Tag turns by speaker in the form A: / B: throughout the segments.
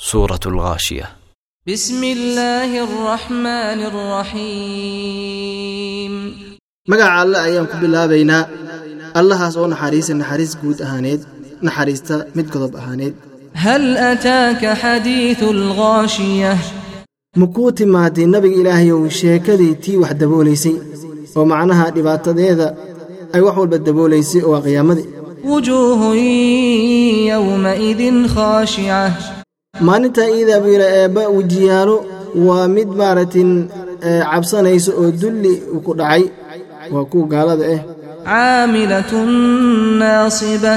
A: سورة الغاشية
B: بسم الله الرحمن الرحيم
C: magaca alle ayaan ku bilaabaynaa allahaas oo naxariisa naxariis guud ahaaneed naxariista mid godob ahaaneed
B: هل أتاك حديث الغاشية
C: ma kuu timaadday nabiga ilaahayow sheekadii tii wax daboolaysay oo macnaha dhibaatadeeda ay wax walba daboolaysay oo waa qiyaamadii
B: وجوه يومئذ خاشعة
C: maalinta iidaa buu yidha eebba wejiyaalo waa mid maaratin cabsanaysa oo dulli ku dhacay. Waa kuwa gaalada ah
B: caamilatun naasiba.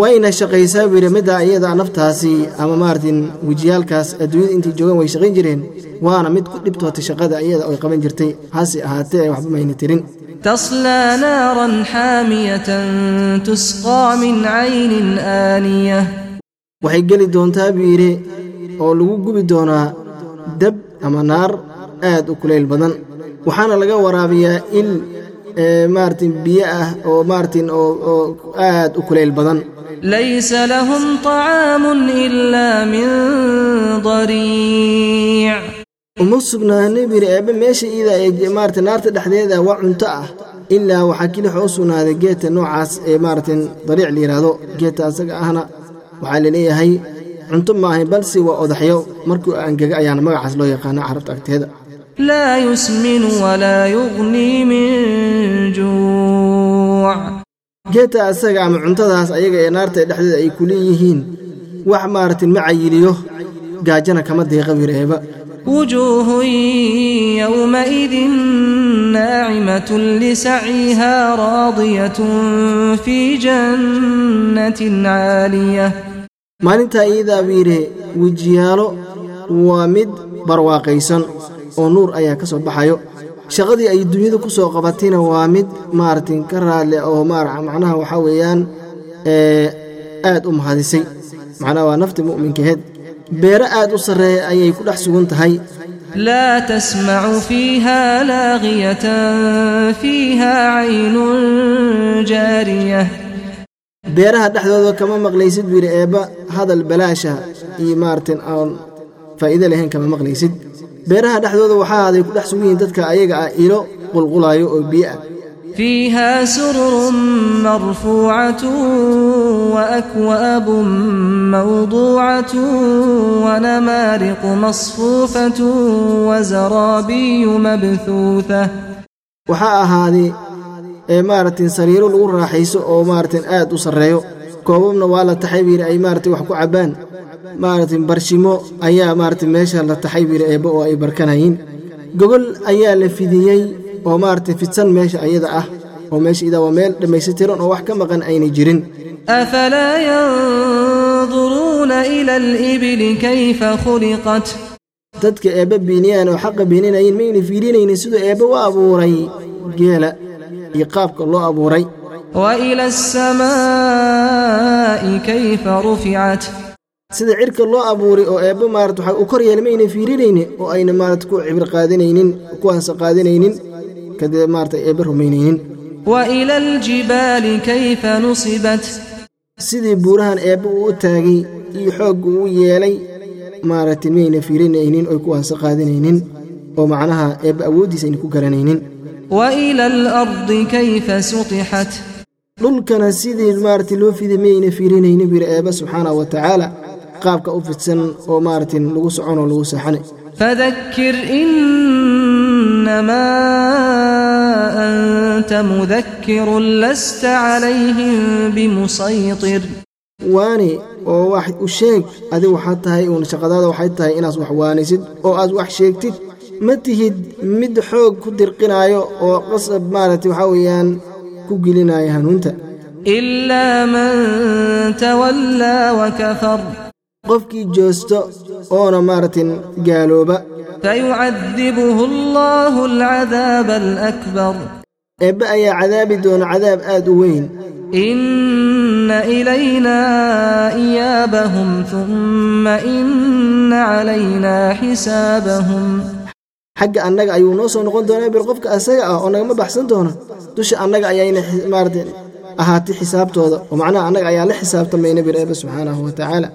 C: Wayna shaqaysaa buu middaa iyada naftaasi ama maaratin wejiyaalkaas adduunyada intay joogaan way shaqayn jireen waana mid ku dhibtootay shaqada iyada oy qaban jirtay. Hase ahaatee waxba mayna tirin.
B: Taslaa naaran xaamiyatan tusqaa min caynin aaniya
C: waxay geli doontaa biire oo lagu gubi doonaa dab ama naar aad u kulayl badan. Waxaana laga waraabiyaa il eh, maartin biyo ah oo maartin oo aad u kulayl badan.
B: Laysa lahum طacaamun ila min dariic.
C: Uma sugnaana biiri eebbe meesha iida maarata naarta dhexdeeda waa cunto ah. Ilaa waxaa keli waxa u sugnaaday geeta noocaas ee maaratan dariic la yidhaahdo geeta asaga ahna waxaa la leeyahay cunto maahayn balse waa odaxyo. Markuu angaga ayaana magacaas loo yaqaana carabta agteeda.
B: Laa yusminu walaa yugnii min juuc
C: geedta asaga ama cuntadaas ayaga ee naartae dhexdeeda ay ku leeyihiin wax maarata ma cayiliyo. Gaajana kama deeqa wireeba.
B: Wujuuhun yowmaidin naacimatun lisaciihaa raadiyatun fii jannatin caaliya
C: maalintaa iyadaa wiire wejiyaalo waa mid barwaaqaysan oo nuur ayaa ka soo baxayo. Shaqadii ay dunyadu ku soo qabatayna waa mid maaratin ka raalle ah oo macnaha waxaa weeyaan aad u mahadisay. Macnaha waa nafti mu'minkaheed beero aad u sarreeya ayay ku dhex sugan tahay.
B: Laa tasmacu fiiha laaqiyatan fiiha caynun jaariyah
C: beeraha dhexdooda kama maqlaysid buu yidhi eebba hadal balaasha iyo maaratan aan faa'iido lahayn kama maqlaysid. Beeraha dhexdooda waxaa aaday ku dhex sugu yihiin dadka ayaga ah ilo qulqulaayo oo biyo ah.
B: Fiiha sururun marfuucatun waakwaabun mawduucatun wanamaariqu masfuufatun wazaraabiyu mabhuuta
C: waxaa ahaaday ee maaragta sariiro lagu raaxayso oo maarata aad u sarreeyo. Koobabna waa la taxay buyidhi ay maarata wax ku cabbaan. Maarata barshimo ayaa maarata meesha la taxay buyidhi eebba oo ay barkanayeen gogol ayaa la fidiyey oo maarata fidsan meesha ayada ah oo meesha idaa waa meel dhammaystirtiran oo wax ka maqan ayna jirin.
B: Afalaa yanduruuna ila alibili kayfa khuliqat?
C: Dadka eebba biiniyaan oo xaqa biininayin mayna fiirinaynin siduu eebba u abuuray geela iyo qaabka loo abuuray. Sida cirka loo abuuray oo eebba maarat waxay u kor yeelma aynan fiirinaynin oo ayna maarat ku cibir qaadanaynin ku hansa qaadinaynin kadib maarata eebba rumaynaynin sidii buurahan eebba uu u taagay iyo xoogga uu yeelay maaragtay miyayna fiirinaynin oy ku hansa qaadinaynin oo macnaha eebba awooddiis ayna ku garanaynin
B: waila
C: dhulkana sidii maarati loo fiday miyayna fiirinayni buyiri eebba subxaanah wa tacaala qaabka u fidsan oo maarati lagu soconoo lagu seexana
B: fadakir inama anta mudakirun lasta calayhim bimusaytir.
C: Waani oo wax u sheeg adi waxaad tahay uun shaqadaada waxay tahay inaas wax waanisid oo aad wax sheegtid ma tihid mid xoog ku dirqinaayo oo qasab maaragtay waxaa weeyaan ku gelinaayo hanuunta?
B: Ilaa man tawallaa wakafar
C: qofkii joosto oona maaragtin gaalooba.
B: Fayucadibuhu allaahu alcadaaba alakbar.
C: Eebbe ayaa cadaabi doona cadaab aad u weyn.
B: Inna ilaynaa iyaabahum humma inna calaynaa xisaabahum
C: xagga annaga ayuu noo soo noqon doonaa bir qofka asaga ah oo nagama baxsan doona. Dusha annaga ayayna maaragtay ahaatay xisaabtooda. Oo macnaha annaga ayaa la xisaabtamayna bir eebbe subxaanahu wa tacaala